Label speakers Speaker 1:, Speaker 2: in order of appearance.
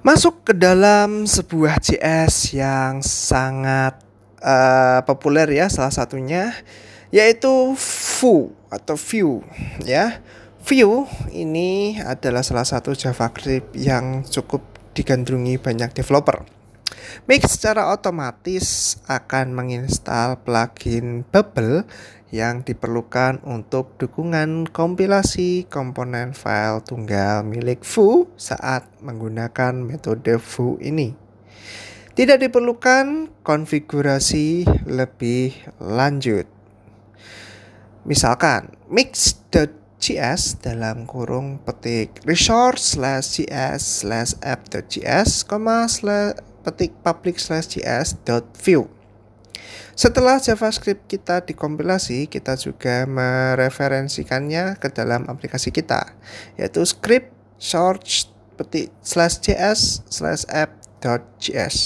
Speaker 1: Masuk ke dalam sebuah JS yang sangat uh, populer ya salah satunya yaitu Vue atau Vue ya. Vue ini adalah salah satu JavaScript yang cukup digandrungi banyak developer. Mix secara otomatis akan menginstal plugin Bubble yang diperlukan untuk dukungan kompilasi komponen file tunggal milik Foo saat menggunakan metode Foo ini. Tidak diperlukan konfigurasi lebih lanjut. Misalkan mix.js dalam kurung petik resource slash js slash app.js, slash petik public slash js dot setelah JavaScript kita dikompilasi, kita juga mereferensikannya ke dalam aplikasi kita, yaitu script source petik slash js slash app dot js.